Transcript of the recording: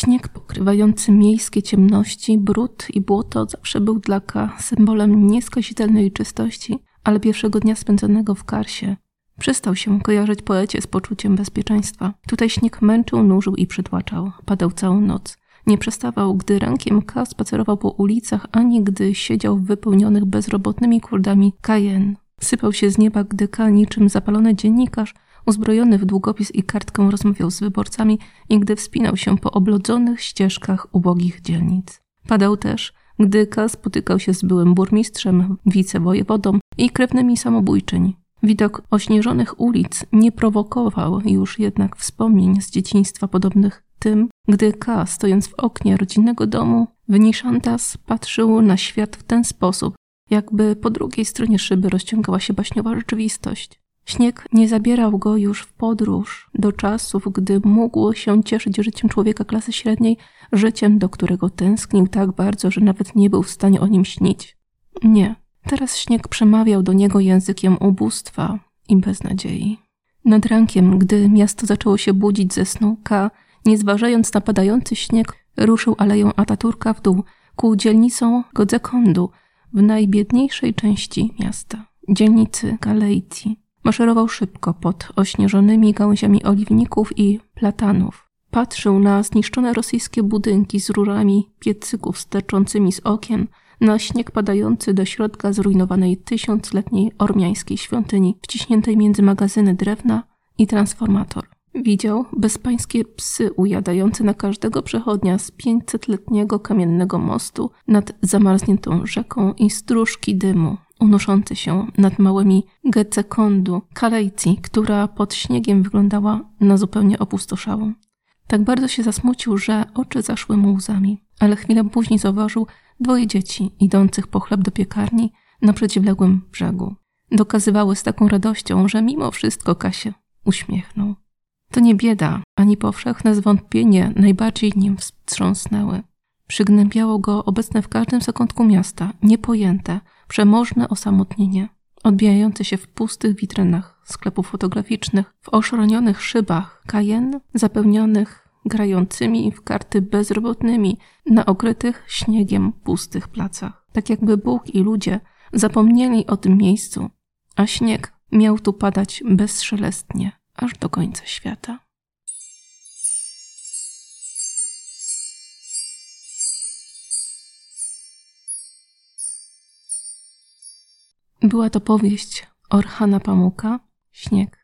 Śnieg pokrywający miejskie ciemności, brud i błoto zawsze był dla K symbolem nieskazitelnej czystości, ale pierwszego dnia spędzonego w Karsie przestał się kojarzyć poecie z poczuciem bezpieczeństwa. Tutaj śnieg męczył, nużył i przytłaczał. Padał całą noc. Nie przestawał, gdy rankiem K spacerował po ulicach, ani gdy siedział w wypełnionych bezrobotnymi kurdami Cayenne. Sypał się z nieba, gdy K niczym zapalony dziennikarz uzbrojony w długopis i kartkę rozmawiał z wyborcami i gdy wspinał się po oblodzonych ścieżkach ubogich dzielnic. Padał też, gdy K spotykał się z byłym burmistrzem, wicewojewodą i krewnymi samobójczyń. Widok ośnieżonych ulic nie prowokował już jednak wspomnień z dzieciństwa podobnych tym, gdy K, stojąc w oknie rodzinnego domu, Wyniszantas patrzył na świat w ten sposób, jakby po drugiej stronie szyby rozciągała się baśniowa rzeczywistość. Śnieg nie zabierał go już w podróż do czasów, gdy mógł się cieszyć życiem człowieka klasy średniej, życiem, do którego tęsknił tak bardzo, że nawet nie był w stanie o nim śnić. Nie. Teraz śnieg przemawiał do niego językiem ubóstwa i beznadziei. Nad rankiem, gdy miasto zaczęło się budzić ze snu, K, nie zważając na padający śnieg, ruszył aleją Ataturka w dół ku dzielnicą Godzekondu w najbiedniejszej części miasta, dzielnicy Galeiti. Maszerował szybko pod ośnieżonymi gałęziami oliwników i platanów. Patrzył na zniszczone rosyjskie budynki z rurami piecyków sterczącymi z okien, na śnieg padający do środka zrujnowanej tysiącletniej ormiańskiej świątyni, wciśniętej między magazyny drewna i transformator. Widział bezpańskie psy ujadające na każdego przechodnia z pięćsetletniego kamiennego mostu nad zamarzniętą rzeką i stróżki dymu, unoszący się nad małymi Gecekondu, Kalejci, która pod śniegiem wyglądała na zupełnie opustoszałą. Tak bardzo się zasmucił, że oczy zaszły mu łzami, ale chwilę później zauważył dwoje dzieci idących po chleb do piekarni na przeciwległym brzegu. Dokazywały z taką radością, że mimo wszystko Kasie uśmiechnął. To nie bieda, ani powszechne zwątpienie najbardziej nim wstrząsnęły. Przygnębiało go obecne w każdym zakątku miasta, niepojęte, przemożne osamotnienie, odbijające się w pustych witrynach sklepów fotograficznych, w oszronionych szybach kajen zapełnionych grającymi w karty bezrobotnymi na okrytych śniegiem pustych placach. Tak jakby Bóg i ludzie zapomnieli o tym miejscu, a śnieg miał tu padać bezszelestnie, aż do końca świata. Była to powieść Orhana Pamuka, Śnieg.